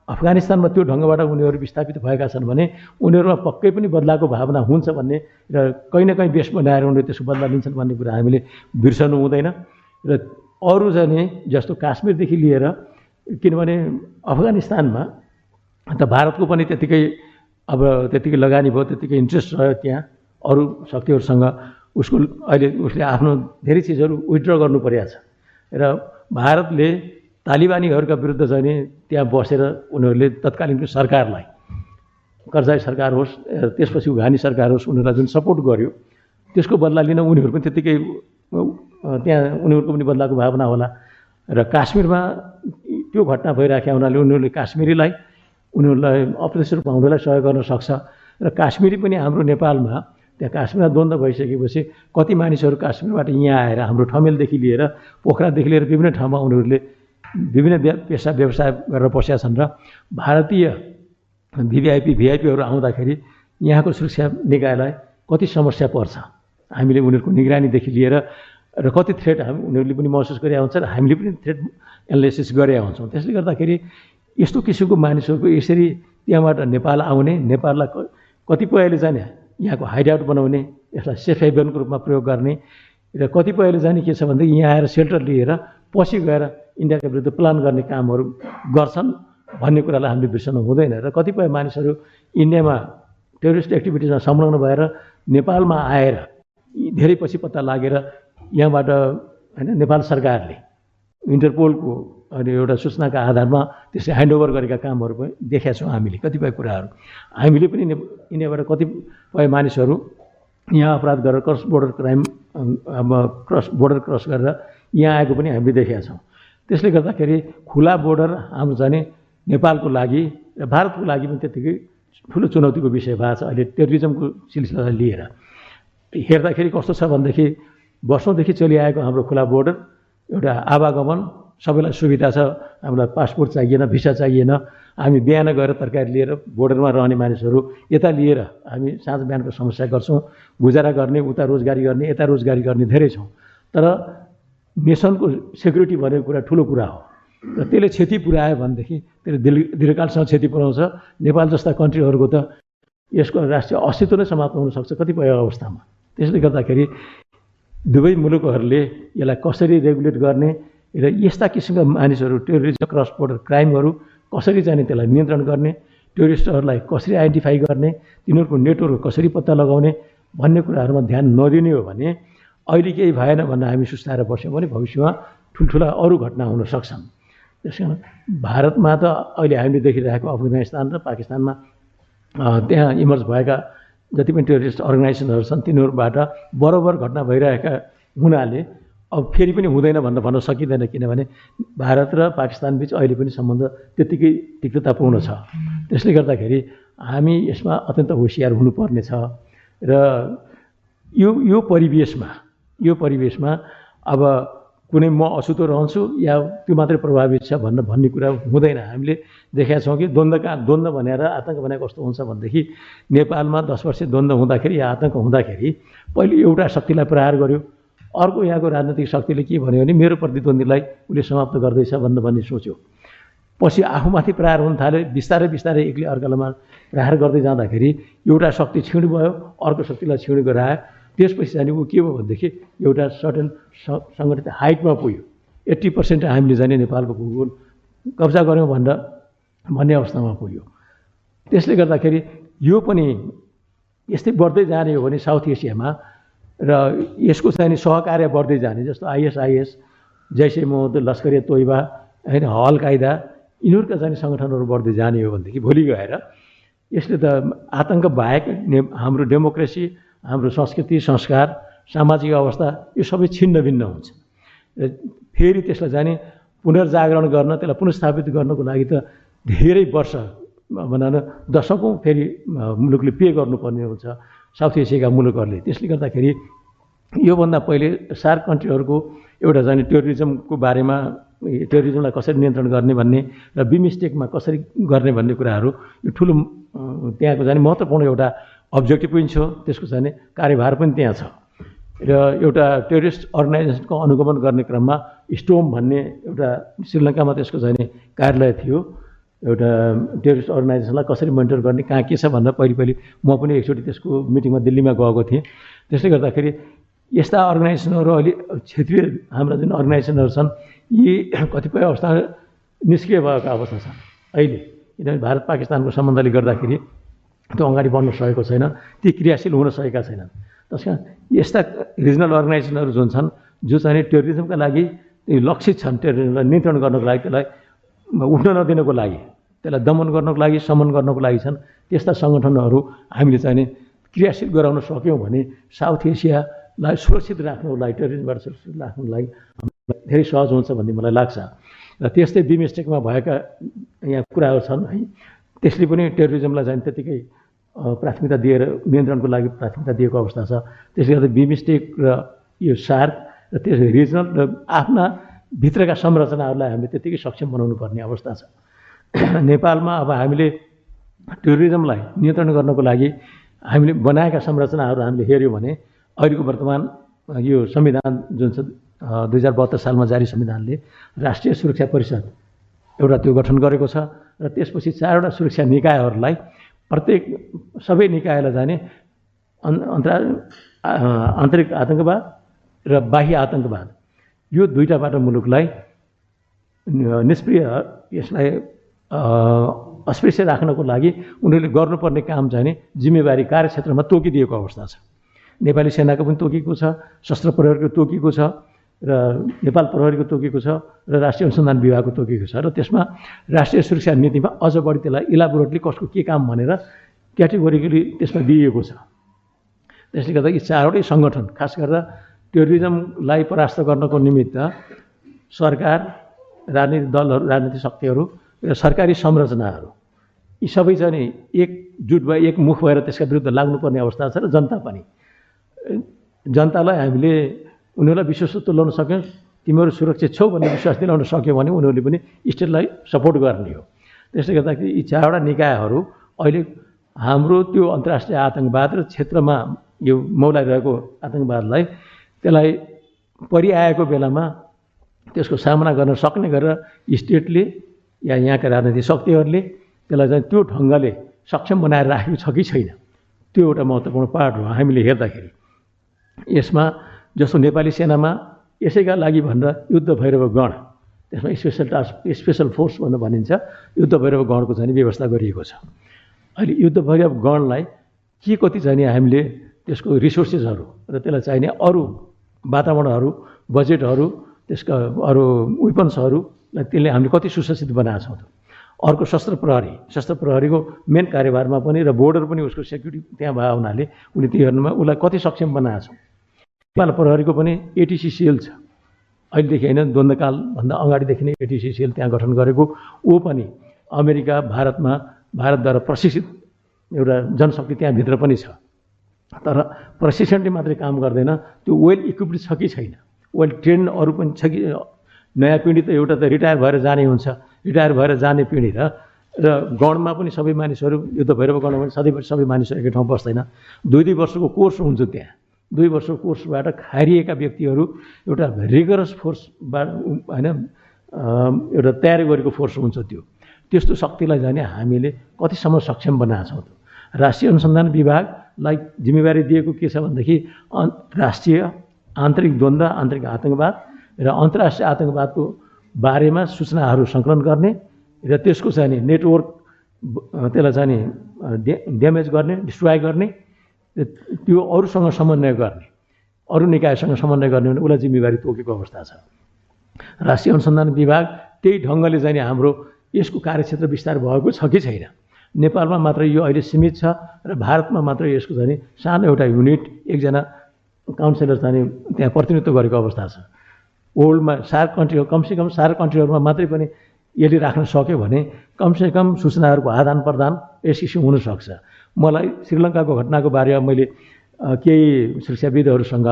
अफगानिस्तानमा त्यो ढङ्गबाट उनीहरू विस्थापित भएका छन् भने उनीहरूमा पक्कै पनि बदलाको भावना हुन्छ भन्ने र कहीँ न कहीँ बेस बनाएर उनीहरू त्यसको बदला लिन्छन् भन्ने कुरा हामीले बिर्सनु हुँदैन। र अरू जाने जस्तो काश्मीरदेखि लिएर किनभने अफगानिस्तानमा अन्त भारतको पनि त्यत्तिकै अब त्यत्तिकै लगानी भयो त्यत्तिकै इन्ट्रेस्ट रह्यो त्यहाँ। अरू शक्तिहरूसँग उसको अहिले उसले आफ्नो धेरै चिजहरू विथड्र गर्नु परेको छ र भारतले तालिबानीहरूका विरुद्ध चाहिँ नि त्यहाँ बसेर उनीहरूले तत्कालीनको सरकारलाई कर्जाई सरकार होस् त्यसपछि उघानी सरकार होस् उनीहरूलाई जुन सपोर्ट गर्यो त्यसको बदला लिन उनीहरू पनि त्यत्तिकै त्यहाँ उनीहरूको पनि बदलाको भावना होला। र काश्मीरमा त्यो घटना भइराखेका हुनाले उनीहरूले काश्मिरीलाई उनीहरूलाई अप्रत्यक्ष रूपमा उनीहरूलाई सहयोग गर्न सक्छ। र काश्मिरी पनि हाम्रो नेपालमा त्यहाँ काश्मीरमा द्वन्द्व भइसकेपछि कति मानिसहरू काश्मीरबाट यहाँ आएर हाम्रो ठमेलदेखि लिएर पोखरादेखि लिएर विभिन्न ठाउँमा उनीहरूले विभिन्न पेसा व्यवसाय गरेर बसेका छन् र भारतीय भिभिआइपी भिआइपीहरू आउँदाखेरि यहाँको सुरक्षा निकायलाई कति समस्या पर्छ? हामीले उनीहरूको निगरानीदेखि लिएर र कति थ्रेट हामी उनीहरूले पनि महसुस गरेका हुन्छ र हामीले पनि थ्रेट एनालाइसिस गरेका हुन्छौँ त्यसले गर्दाखेरि यस्तो किसिमको मानिसहरूको यसरी त्यहाँबाट नेपाल आउने नेपाललाई कतिपयले चाहिँ यहाँको हाइडआउट बनाउने यसलाई सेफ हेभनको रूपमा प्रयोग गर्ने र कतिपयले चाहिँ के छ भनेदेखि यहाँ आएर सेल्टर लिएर पछि गएर इन्डियाको विरुद्ध प्लान गर्ने कामहरू गर्छन् भन्ने कुरालाई हामीले बिर्सनु हुँदैन र कतिपय मानिसहरू इन्डियामा टेरोरिस्ट एक्टिभिटिजमा संलग्न भएर नेपालमा आएर धेरै पछि पत्ता लागेर यहाँबाट होइन नेपाल सरकारले इन्टरपोलको अनि एउटा सूचनाका आधारमा त्यसले ह्यान्डओभर गरेका कामहरू पनि देखाएको छौँ हामीले कतिपय कुराहरू। हामीले पनि यिनीबाट कतिपय मानिसहरू यहाँ अपराध गरेर क्रस बोर्डर क्राइम अब क्रस बोर्डर क्रस गरेर यहाँ आएको पनि हामीले देखेका छौँ। त्यसले गर्दाखेरि खुला बोर्डर हाम्रो जाने नेपालको लागि र भारतको लागि पनि त्यत्तिकै ठुलो चुनौतीको विषय भएको छ। अहिले टेरिजमको सिलसिलालाई लिएर। हेर्दाखेरि कस्तो छ भनेदेखि वर्षौँदेखि चलिआएको हाम्रो खुला बोर्डर एउटा आवागमन सबैलाई सुविधा छ हामीलाई पासपोर्ट चाहिएन भिसा चाहिएन हामी बिहान गएर तरकारी लिएर बोर्डरमा रहने मानिसहरू यता लिएर हामी साँझ बिहानको समस्या गर्छौँ। गुजारा गर्ने उता रोजगारी गर्ने यता रोजगारी गर्ने धेरै छौँ। तर नेसनको सेक्युरिटी भनेको कुरा ठुलो कुरा हो। र त्यसले क्षति पुऱ्यायो भनेदेखि त्यसले दीर्घ दीर्घकालसम्म क्षति पुऱ्याउँछ। नेपाल जस्ता कन्ट्रीहरूको त यसको राष्ट्रिय अस्तित्व नै समाप्त हुनसक्छ कतिपय अवस्थामा। त्यसले गर्दाखेरि दुवै मुलुकहरूले यसलाई कसरी रेगुलेट गर्ने र यस्ता किसिमका मानिसहरू टेरोरिजम क्रस बोर्डर क्राइमहरू कसरी जाने त्यसलाई नियन्त्रण गर्ने टुरिस्टहरूलाई कसरी आइडेन्टिफाई गर्ने तिनीहरूको नेटवर्क कसरी पत्ता लगाउने भन्ने कुराहरूमा ध्यान नदिने हो भने अहिले केही भएन भनेर हामी सुस्ताएर बस्यौँ भने भविष्यमा ठुल्ठुला अरू घटना हुन सक्छन्। त्यस कारण भारतमा त अहिले हामीले देखिरहेको अफगानिस्तान र पाकिस्तानमा त्यहाँ इमर्ज भएका जति पनि टेरोरिस्ट अर्गनाइजेसनहरू छन् तिनीहरूबाट बराबर घटना भइरहेका हुनाले अब फेरि पनि हुँदैन भनेर भन्न सकिँदैन किनभने भारत र पाकिस्तान बिच अहिले पनि सम्बन्ध त्यत्तिकै तिक्ततापूर्ण छ। त्यसले गर्दाखेरि हामी यसमा अत्यन्त होसियार हुनुपर्ने छ र यो यो परिवेशमा यो परिवेशमा अब कुनै म अछुतो रहन्छु या त्यो मात्रै प्रभावित छ भन्न भन्ने कुरा हुँदैन। हामीले देखाएको छौँ कि द्वन्द्वका द्वन्द्व भनेर आतङ्क भनेको कस्तो हुन्छ भनेदेखि नेपालमा दस वर्ष द्वन्द्व हुँदाखेरि या आतङ्क हुँदाखेरि पहिले एउटा शक्तिलाई प्रहार गर्यो। अर्को यहाँको राजनैतिक शक्तिले के भन्यो भने मेरो प्रतिद्वन्दीलाई उसले समाप्त गर्दैछ भन्नु भन्ने सोच्यो। पछि आफूमाथि प्रहार हुन थाल्यो। बिस्तारै बिस्तारै एक्लै अर्कालामा प्रहार गर्दै जाँदाखेरि एउटा शक्ति छिँड भयो अर्को शक्तिलाई छिँड गरायो त्यसपछि जाने ऊ के भयो भनेदेखि एउटा सर्टन सङ्गठित हाइटमा पुग्यो। एट्टी पर्सेन्ट हामीले जाने नेपालको भूगोल कब्जा गऱ्यौँ भनेर भन्ने अवस्थामा पुग्यो। त्यसले गर्दाखेरि यो पनि यस्तै बढ्दै जाने हो भने साउथ एसियामा र यसको चाहिँ सहकार्य बढ्दै जाने जस्तो आइएसआइएस जैसे मोहम्मद लस्करे तोइबा होइन हल कायदा यिनीहरूका चाहिँ सङ्गठनहरू बढ्दै जाने हो भनेदेखि भोलि गएर यसले त आतङ्क बाहेक ने हाम्रो डेमोक्रेसी हाम्रो संस्कृति संस्कार सामाजिक अवस्था यो सबै छिन्न भिन्न हुन्छ। र फेरि त्यसलाई जाने पुनर्जागरण गर्न त्यसलाई पुनस्थापित गर्नको लागि त धेरै वर्ष भनौँ न दशकौँ फेरि मुलुकले पे गर्नुपर्ने हुन्छ साउथ एसियाका मुलुकहरूले। त्यसले गर्दाखेरि योभन्दा पहिले सार्क कन्ट्रीहरूको एउटा जाने टेरोरिजमको बारेमा टेरोरिजमलाई कसरी नियन्त्रण गर्ने भन्ने र बिमिस्टेकमा कसरी गर्ने भन्ने कुराहरू यो ठुलो त्यहाँको जाने महत्त्वपूर्ण एउटा अब्जेक्टिभ पनि छ त्यसको चाहिँ कार्यभार पनि त्यहाँ छ। र एउटा टेरोरिस्ट अर्गनाइजेसनको अनुगमन गर्ने क्रममा स्टोम भन्ने एउटा श्रीलङ्कामा त्यसको चाहिँ कार्यालय थियो। एउटा टेरिस्ट अर्गनाइजेसनलाई कसरी मोनिटर गर्ने कहाँ के छ भनेर पहिले पहिले म पनि एकचोटि त्यसको मिटिङमा दिल्लीमा गएको थिएँ। त्यसले गर्दाखेरि यस्ता अर्गनाइजेसनहरू अहिले क्षेत्रीय हाम्रा जुन अर्गनाइजेसनहरू छन् यी कतिपय अवस्था निष्क्रिय भएको अवस्था छ अहिले किनभने भारत पाकिस्तानको सम्बन्धले गर्दाखेरि त्यो अगाडि बढ्न सकेको छैन ती क्रियाशील हुन सकेका छैनन्। त्यस कारण यस्ता रिजनल अर्गनाइजेसनहरू जुन छन् जो चाहिँ टेरोरिजमका लागि लक्षित छन् टेरोरिजमलाई नियन्त्रण गर्नको लागि त्यसलाई उठ्न नदिनको लागि त्यसलाई दमन गर्नको लागि समन गर्नको लागि छन् त्यस्ता सङ्गठनहरू हामीले चाहिँ क्रियाशील गराउन सक्यौँ भने साउथ एसियालाई सुरक्षित राख्नको लागि टेरोरिजमबाट सुरक्षित राख्नको लागि धेरै सहज हुन्छ भन्ने मलाई लाग्छ। र त्यस्तै बिमस्टेकमा भएका यहाँ कुराहरू छन् है त्यसले पनि टेरोरिजमलाई चाहिँ त्यत्तिकै अ, प्राथमिकता दिएर नियन्त्रणको लागि प्राथमिकता दिएको अवस्था छ। त्यसले गर्दा बिमस्टेक र यो सार्क र त्यस रिजनल र आफ्ना भित्रका संरचनाहरूलाई हामीले त्यत्तिकै सक्षम बनाउनु पर्ने अवस्था छ। नेपालमा अब हामीले टेरोरिजमलाई नियन्त्रण गर्नको लागि हामीले बनाएका संरचनाहरू हामीले हेऱ्यौँ भने अहिलेको वर्तमान यो संविधान जुन छ दुई हजार बहत्तर सालमा जारी संविधानले राष्ट्रिय सुरक्षा परिषद एउटा त्यो गठन गरेको छ र त्यसपछि चारवटा सुरक्षा निकायहरूलाई प्रत्येक सबै निकायलाई जाने अन् अन्तरा आन्तरिक आतङ्कवाद र बाह्य आतङ्कवाद यो दुईवटाबाट मुलुकलाई नि- निष्क्रिय यसलाई अस्पृश्य राख्नको लागि उनीहरूले गर्नुपर्ने काम चाहिँ जिम्मेवारी कार्यक्षेत्रमा तोकिदिएको अवस्था छ। नेपाली सेनाको पनि तोकिएको छ शस्त्र प्रहरीको तोकिएको छ। र नेपाल प्रहरीको तोकिएको छ र राष्ट्रिय अनुसन्धान विभागको तोकिएको छ र त्यसमा राष्ट्रिय सुरक्षा नीतिमा अझ बढी त्यसलाई इलाबोरेटली कसको के काम भनेर क्याटेगोरिकली त्यसमा दिइएको छ। त्यसले गर्दा यी चारवटै सङ्गठन खास गरेर टेरोरिजमलाई परास्त गर्नको निमित्त सरकार राजनीतिक दलहरू राजनीतिक शक्तिहरू र सरकारी संरचनाहरू यी सबै चाहिँ एकजुट भए एक मुख भएर त्यसका विरुद्ध लाग्नुपर्ने अवस्था छ र जनता पनि। जनतालाई हामीले उनीहरूलाई विश्वस्तत्व ल्याउन सक्यौँ। तिमीहरू सुरक्षित छौ भन्ने विश्वास दिलाउन सक्यौँ भने उनीहरूले पनि स्टेटलाई सपोर्ट गर्ने हो। त्यसले गर्दाखेरि यी चारवटा निकायहरू अहिले हाम्रो त्यो अन्तर्राष्ट्रिय आतङ्कवाद र क्षेत्रमा यो मौलाइरहेको आतङ्कवादलाई त्यसलाई परिआएको बेलामा त्यसको सामना गर्न सक्ने गरेर स्टेटले या यहाँका राजनीतिक शक्तिहरूले त्यसलाई चाहिँ त्यो ढङ्गले सक्षम बनाएर राखेको छ कि छैन। त्यो एउटा महत्त्वपूर्ण पार्ट हो हामीले हेर्दाखेरि। यसमा जस्तो नेपाली सेनामा यसैका लागि भनेर युद्ध भैरव गण त्यसमा स्पेसल टास्क स्पेसल फोर्स भनेर भनिन्छ युद्ध भैरव गणको चाहिँ व्यवस्था गरिएको छ। अहिले युद्ध भैरव गणलाई के कति चाहिने हामीले त्यसको रिसोर्सेसहरू र त्यसलाई चाहिने अरू वातावरणहरू बजेटहरू त्यसका अरू वेपन्सहरूलाई त्यसले हामीले कति सुसज्जित बनाएको छौँ अर्को शस्त्र प्रहरी शस्त्र प्रहरीको मेन कार्यभारमा पनि र बोर्डर पनि उसको सेक्युरिटी त्यहाँ भए हुनाले उसले त्योहरूमा उसलाई कति सक्षम बनाएको छौँ। नेपाल प्रहरीको पनि एटिसी सेल छ। अहिलेदेखि होइन द्वन्द्वकालभन्दा अगाडिदेखि नै एटिसी सेल त्यहाँ गठन गरेको। ऊ पनि अमेरिका भारतमा भारतद्वारा प्रशिक्षित एउटा जनशक्ति त्यहाँभित्र पनि छ। तर प्रशिक्षणले मात्रै काम गर्दैन त्यो वेल इक्विप्ड छ कि छैन। वेल ट्रेन अरू पनि छ कि नयाँ पिँढी त एउटा त रिटायर भएर जाने हुन्छ। रिटायर भएर जाने पिँढी र र गणमा पनि सबै मानिसहरू युद्ध भैरव गणमा पनि सधैँ सबै मानिसहरू एकै ठाउँ बस्दैन। दुई दुई वर्षको कोर्स हुन्छ त्यहाँ। दुई वर्षको कोर्सबाट खारिएका व्यक्तिहरू एउटा रिगरस फोर्सबाट होइन एउटा तयारी गरेको फोर्स हुन्छ त्यो। त्यस्तो शक्तिलाई जाने हामीले कतिसम्म सक्षम बनाएको छौँ त? राष्ट्रिय अनुसन्धान विभागलाई जिम्मेवारी दिएको के छ भनेदेखि राष्ट्रिय आन्तरिक द्वन्द्व आन्तरिक आतङ्कवाद र अन्तर्राष्ट्रिय आतङ्कवादको बारेमा सूचनाहरू सङ्कलन गर्ने र त्यसको चाहिँ नेटवर्क त्यसलाई चाहिँ ड्यामेज गर्ने डिस्ट्रोय गर्ने त्यो अरूसँग समन्वय गर्ने अरू निकायसँग समन्वय गर्ने भने उसलाई जिम्मेवारी तोकेको अवस्था छ। राष्ट्रिय अनुसन्धान विभाग त्यही ढङ्गले चाहिँ हाम्रो यसको कार्यक्षेत्र विस्तार भएको छ कि छैन? नेपालमा मात्र यो अहिले सीमित छ र भारतमा मात्र यसको चाहिँ सानो एउटा युनिट एकजना काउन्सिलर चाहिँ त्यहाँ प्रतिनिधित्व गरेको अवस्था छ। वर्ल्डमा सार्क कन्ट्रीहरू कमसेकम सार्क कन्ट्रीहरूमा मात्रै पनि यसले राख्न सक्यो भने कमसेकम सूचनाहरूको आदान प्रदान यस किसिम हुनसक्छ। मलाई श्रीलङ्काको घटनाको बारेमा मैले केही शिक्षाविदहरूसँग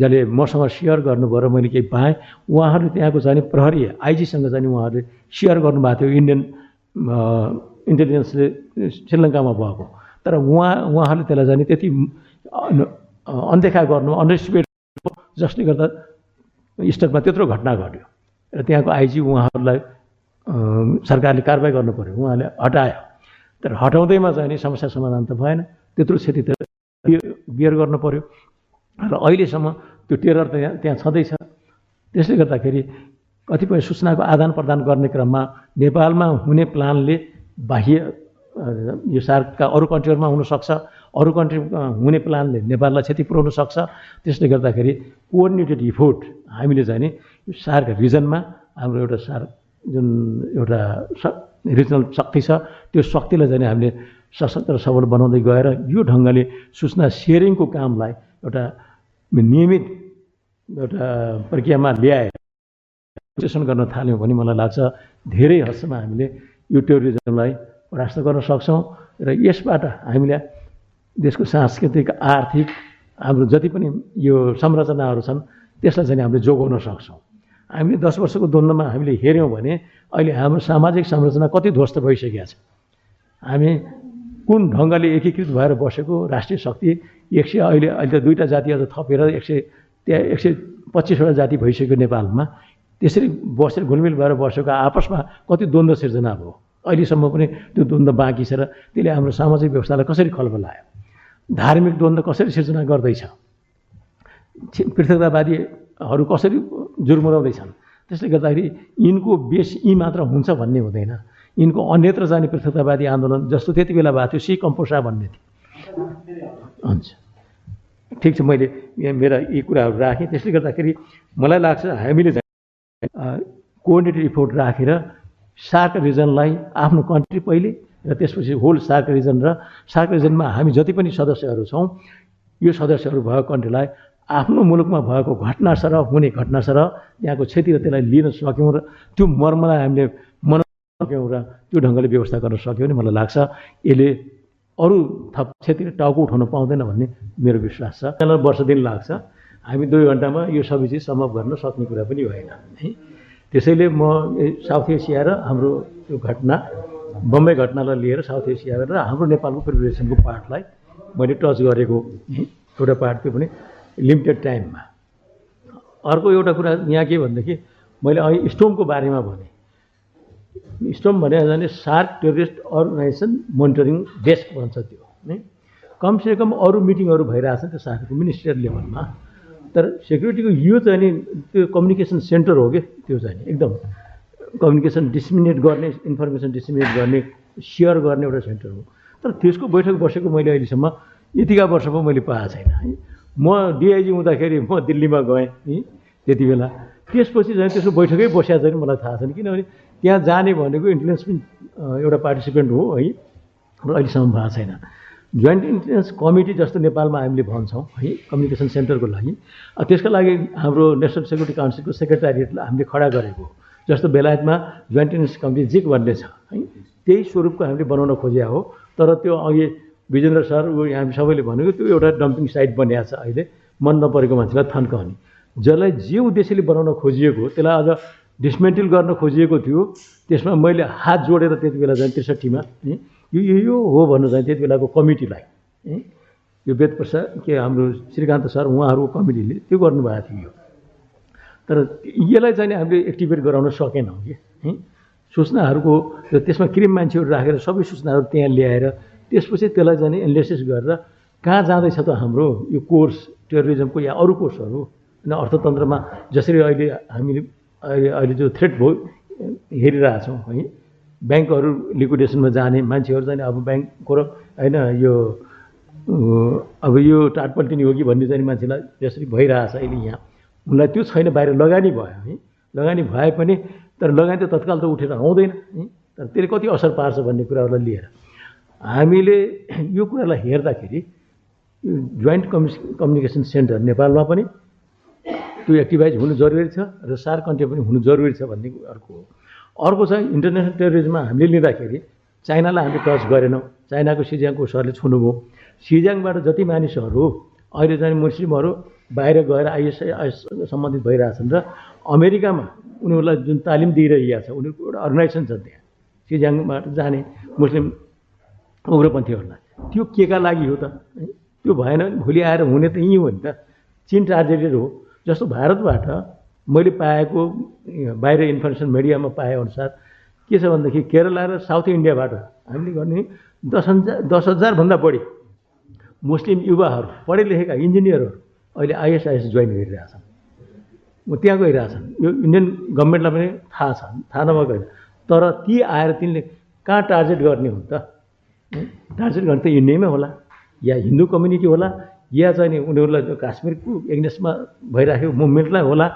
जसले मसँग सेयर गर्नुभयो र मैले केही पाएँ उहाँहरूले त्यहाँको चाहिँ नि प्रहरी आइजीसँग चाहिँ नि उहाँहरूले सेयर गर्नुभएको थियो इन्डियन इन्टेलिजेन्सले श्रीलङ्कामा भएको। तर उहाँ उहाँहरूले त्यसलाई चाहिँ नि त्यति अन- अनदेखा गर्नु अन्डरस्टिमेट जसले गर्दा स्टेटमा त्यत्रो घटना घट्यो। र त्यहाँको आइजी उहाँहरूलाई सरकारले कारवाही गर्नु पऱ्यो उहाँले हटायो। तर हटाउँदैमा चाहिँ नि समस्या समाधान त भएन। त्यत्रो क्षति त बियर गर्नु पऱ्यो र अहिलेसम्म त्यो टेरर त यहाँ त्यहाँ छँदैछ। त्यसले गर्दाखेरि कतिपय सूचनाको आदान प्रदान गर्ने क्रममा नेपालमा हुने प्लानले बाह्य यो सार्कका अरू कन्ट्रीहरूमा हुनसक्छ अरू कन्ट्री हुने प्लानले नेपाललाई क्षति पुर्याउन सक्छ। त्यसले गर्दाखेरि कोअर्डिनेटेड इफोर्ट हामीले चाहिँ नि सार्क रिजनमा हाम्रो एउटा सार्क जुन एउटा रिजनल शक्ति छ त्यो शक्तिलाई चाहिँ हामीले सशक्त र सबल बनाउँदै गएर यो ढङ्गले सूचना सेयरिङको कामलाई एउटा नियमित एउटा प्रक्रियामा ल्याएर विश्लेषण गर्न थाल्यौँ भने मलाई लाग्छ धेरै हदसम्म हामीले यो टेरोरिजमलाई परास्त गर्न सक्छौँ र यसबाट हामीले देशको सांस्कृतिक आर्थिक हाम्रो जति पनि यो संरचनाहरू छन् त्यसलाई चाहिँ हामीले जोगाउन सक्छौँ हामीले दस वर्षको द्वन्द्वमा हामीले हेऱ्यौँ भने अहिले हाम्रो सामाजिक संरचना कति ध्वस्त भइसकेको छ। हामी कुन ढङ्गले एकीकृत भएर बसेको राष्ट्रिय शक्ति एक सय अहिले अहिले त दुईवटा जाति अझ थपेर एक सय त्यहाँ एक सय पच्चिसवटा जाति भइसक्यो नेपालमा। त्यसरी बसेर घुलमिल भएर बसेको आपसमा कति द्वन्द्व सिर्जना भयो? अहिलेसम्म पनि त्यो द्वन्द्व बाँकी छ र त्यसले हाम्रो सामाजिक व्यवस्थालाई कसरी खलबलायो धार्मिक द्वन्द्व कसरी सिर्जना गर्दैछ? छि- पृथकतावादीहरू कसरी जुर्मुराउँदैछन्? त्यसले गर्दाखेरि यिनको बेस यी मात्र हुन्छ भन्ने हुँदैन। यिनको अन्यत्र जाने पृथकतावादी आन्दोलन जस्तो त्यति बेला भएको थियो सी कम्पोसा भन्ने थियो। हुन्छ। ठिक छ मैले मेरा यी कुराहरू राखेँ। त्यसले गर्दाखेरि मलाई लाग्छ हामीले कोअर्डिनेटेड इफोर्ट राखेर सार्क रिजनलाई आफ्नो कन्ट्री पहिले र त्यसपछि होल सार्क रिजन र सार्क रिजनमा हामी जति पनि सदस्यहरू छौँ यो सदस्यहरू भएको कन्ट्रीलाई आफ्नो मुलुकमा भएको घटना सरह हुने घटना सरह त्यहाँको क्षति र त्यसलाई लिन सक्यौँ र त्यो मर्मलाई हामीले मनाउन सक्यौँ र त्यो ढङ्गले व्यवस्था गर्न सक्यौँ भने मलाई लाग्छ। यसले अरू थप क्षति टाउको उठाउन पाउँदैन भन्ने मेरो विश्वास छ। त्यसलाई वर्ष दिन लाग्छ। हामी दुई घन्टामा यो सबै चिज सम्भव गर्न सक्ने कुरा पनि होइन। है त्यसैले म साउथ एसिया र हाम्रो त्यो घटना बम्बई घटनालाई लिएर साउथ एसिया र हाम्रो नेपालको प्रिपरेसनको पार्टलाई मैले टच गरेको एउटा पार्ट त्यो पनि लिमिटेड टाइममा अर्को एउटा कुरा यहाँ के भनेदेखि मैले अहिले स्टोमको बारेमा भने। स्टोम भने भने SAARC terrorist organisation monitoring desk भन्छ त्यो है? कमसेकम अरू मिटिङहरू भइरहेछ त्यो सार्कको मिनिस्ट्रियल लेभलमा। तर सेक्युरिटीको यो चाहिँ नि त्यो कम्युनिकेसन सेन्टर हो कि त्यो चाहिँ नि एकदम कम्युनिकेसन डिसमिनेट गर्ने इन्फर्मेसन डिसमिनेट गर्ने सेयर गर्ने एउटा सेन्टर हो। तर त्यसको बैठक बसेको मैले अहिलेसम्म यतिका वर्ष पो मैले पाएको छैन है? म डिआइजी हुँदाखेरि म दिल्लीमा गएँ है त्यति बेला। त्यसपछि चाहिँ त्यसको बैठकै बसिया चाहिँ मलाई थाहा छैन। किनभने त्यहाँ जाने भनेको इन्टेलिजेन्स पनि एउटा पार्टिसिपेन्ट हो है र अहिलेसम्म भएको छैन। जोइन्ट इन्टेलिजेन्स कमिटी जस्तो नेपालमा हामीले भन्छौँ है कम्युनिकेसन सेन्टरको लागि। त्यसको लागि हाम्रो नेसनल सेक्युरिटी काउन्सिलको सेक्रेटारिएटलाई हामीले खडा गरेको। जस्तो बेलायतमा जोइन्ट इन्टेलिजेन्स कमिटी जिक भन्ने छ है त्यही स्वरूपको हामीले बनाउन खोजिया हो। तर त्यो अघि विजेन्द्र सर ऊ हामी सबैले भनेको त्यो एउटा डम्पिङ साइट बनिएको छ अहिले। मन नपरेको मान्छेलाई थन्काउने जसलाई जे उद्देश्यले बनाउन खोजिएको त्यसलाई अझ डिसमेन्टल गर्न खोजिएको थियो त्यसमा मैले हात जोडेर त्यति बेला चाहिँ त्रिसठीमा यो यो हो भन्नु चाहिँ त्यति बेलाको कमिटीलाई यो वेद प्रसाद के हाम्रो श्रीकान्त सर उहाँहरूको कमिटीले त्यो गर्नुभएको थियो यो। तर यसलाई चाहिँ हामीले एक्टिभेट गराउन सकेनौँ कि है सूचनाहरूको त्यसमा क्रिम मान्छेहरू राखेर सबै सूचनाहरू त्यहाँ ल्याएर त्यसपछि त्यसलाई चाहिँ नि एनालिसिस गरेर कहाँ जाँदैछ त हाम्रो यो कोर्स टेरोरिजमको या अरू कोर्सहरू? होइन अर्थतन्त्रमा जसरी अहिले हामीले अहिले अहिले जो थ्रेट भयो हेरिरहेछौँ है ब्याङ्कहरू लिक्विडेसनमा जाने मान्छेहरू चाहिँ अब ब्याङ्कको र होइन यो अब यो टाटपल्टिनी हो कि भन्ने चाहिँ मान्छेलाई जसरी भइरहेछ अहिले यहाँ उनलाई त्यो छैन बाहिर लगानी भयो है। लगानी भए पनि तर लगानी त तत्काल त उठेर आउँदैन है। तर त्यसले कति असर पार्छ भन्ने कुराहरूलाई लिएर। हामीले यो कुरालाई हेर्दाखेरि जोइन्ट कम्युनिस कम्युनिकेसन सेन्टर नेपालमा पनि त्यो एक्टिभाइज हुनु जरुरी छ र सार कन्ट्री पनि हुनु जरुरी छ भन्ने अर्को हो। अर्को चाहिँ इन्टरनेसनल टेरोरिजममा हामीले लिँदाखेरि चाइनालाई हामीले टच गरेनौँ। चाइनाको सिजियाङको सरले छुनुभयो। सिजियाङबाट जति मानिसहरू अहिले चाहिँ मुस्लिमहरू बाहिर गएर आइएस आइएस सम्बन्धित भइरहेछन् र अमेरिकामा उनीहरूलाई जुन तालिम दिइरहेका छ उनीहरूको एउटा अर्गनाइजेसन छ त्यहाँ। सिजियाङबाट जाने मुस्लिम उग्रपन्थीहरूलाई त्यो के का लागि हो त? त्यो भएन भने भोलि आएर हुने त यहीँ हो नि त। चिन टार्गेटेड हो जस्तो भारतबाट मैले पाएको बाहिर इन्फर्मेसन मिडियामा पाएअनुसार के छ भनेदेखि केरला र साउथ इन्डियाबाट हामीले गर्ने दस हजार दस हजारभन्दा बढी मुस्लिम युवाहरू पढे लेखेका इन्जिनियरहरू अहिले आइएसआइएस जोइन गरिरहेछन्। त्यहाँ गइरहेछन्। यो इन्डियन गभर्मेन्टलाई पनि थाहा छ थाहा नभएको तर ती आएर तिनले कहाँ टार्गेट गर्ने हुन् त? टार्गेट गर्ने त इन्डियामै होला। या हिन्दू कम्युनिटी होला या चाहिँ नि उनीहरूलाई काश्मीरको एगेन्स्टमा भइराखेको मुभमेन्टलाई होला